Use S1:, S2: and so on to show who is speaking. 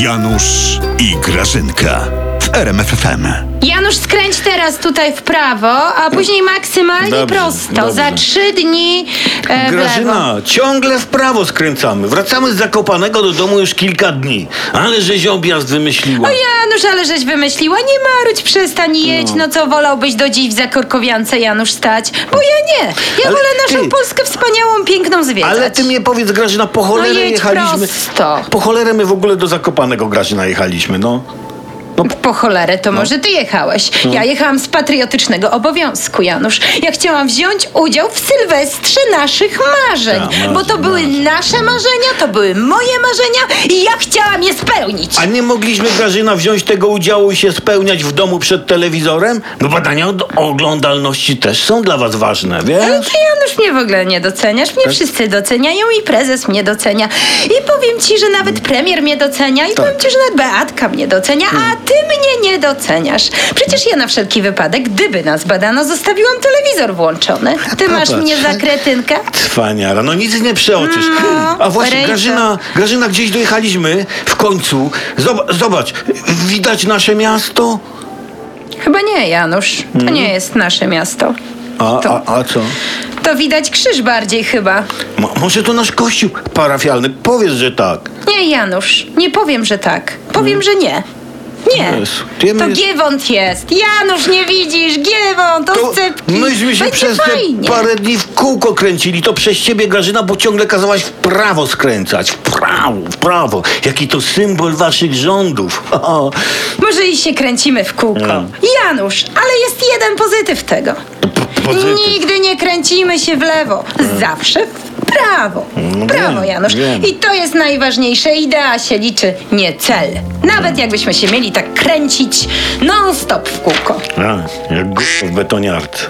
S1: Janusz i Grażynka RMFFM.
S2: Janusz, skręć teraz tutaj w prawo, a później maksymalnie
S3: Dobrze,
S2: prosto.
S3: dobrze.
S2: Za trzy dni e, w lewo.
S3: Grażyna, ciągle w prawo skręcamy. Wracamy z Zakopanego do domu już kilka dni. Ale żeś objazd wymyśliła.
S2: O Janusz, ale żeś wymyśliła, nie marudź, przestań jedź. No, co wolałbyś do dziś w Zakorkowiance, Janusz, stać? Bo ja nie. Ja
S3: Ale
S2: wolę naszą
S3: ty-
S2: Polskę wspaniałą, piękną zwiedzać.
S3: Ale ty mnie powiedz, Grażyna, po cholerę
S2: No jedź
S3: jechaliśmy.
S2: prosto.
S3: Po cholerę my w ogóle do Zakopanego, Grażyna, jechaliśmy, no.
S2: Po cholerę, to może ty jechałeś.
S3: No.
S2: Ja jechałam z patriotycznego obowiązku, Janusz. Ja chciałam wziąć udział w Sylwestrze naszych marzeń.
S3: Tak, marzeń,
S2: bo to były nasze marzenia, to były moje marzenia i ja chciałam je spełnić.
S3: A nie mogliśmy, Grażyna, wziąć tego udziału i się spełniać w domu przed telewizorem? Bo badania o oglądalności też są dla was ważne,
S2: Ale
S3: wiesz?
S2: ty, Janusz, mnie w ogóle nie doceniasz. Mnie wszyscy doceniają i prezes mnie docenia. I powiem ci, że nawet premier mnie docenia i powiem ci, że nawet Beatka mnie docenia, a ty mnie nie doceniasz. Przecież ja na wszelki wypadek, gdyby nas badano, zostawiłam telewizor włączony. Ty masz mnie za kretynkę?
S3: Cwaniara, no nic nie przeoczysz. A właśnie. Grażyna, Grażyna, gdzieś dojechaliśmy w końcu. Zobacz, zobacz, widać nasze miasto?
S2: Chyba nie, Janusz. To
S3: Mhm.
S2: nie jest nasze miasto.
S3: A,
S2: To-
S3: a, a co?
S2: To widać krzyż bardziej chyba.
S3: Mo- może to nasz kościół parafialny? Powiedz, że tak.
S2: Nie, Janusz, nie powiem, że tak. Powiem, że nie. Nie.
S3: Jezu,
S2: To
S3: jest-
S2: Giewont jest. Janusz, nie widzisz? Giewont,
S3: To myśmy się
S2: Będzie
S3: przez te parę dni w kółko kręcili. To przez ciebie, Grażyna, bo ciągle kazałaś w prawo skręcać. W prawo, w prawo. Jaki to symbol waszych rządów.
S2: Może i się kręcimy w kółko.
S3: Mm.
S2: Janusz, ale jest jeden pozytyw tego.
S3: P- pozytyw.
S2: Nigdy nie kręcimy się w lewo. Zawsze w prawo.
S3: No
S2: prawo,
S3: wiem,
S2: Janusz.
S3: wiem.
S2: I to jest najważniejsze. Idea się liczy, nie cel. Nawet jakbyśmy się mieli tak kręcić non-stop w kółko.
S3: A, jak g- w betoniarce.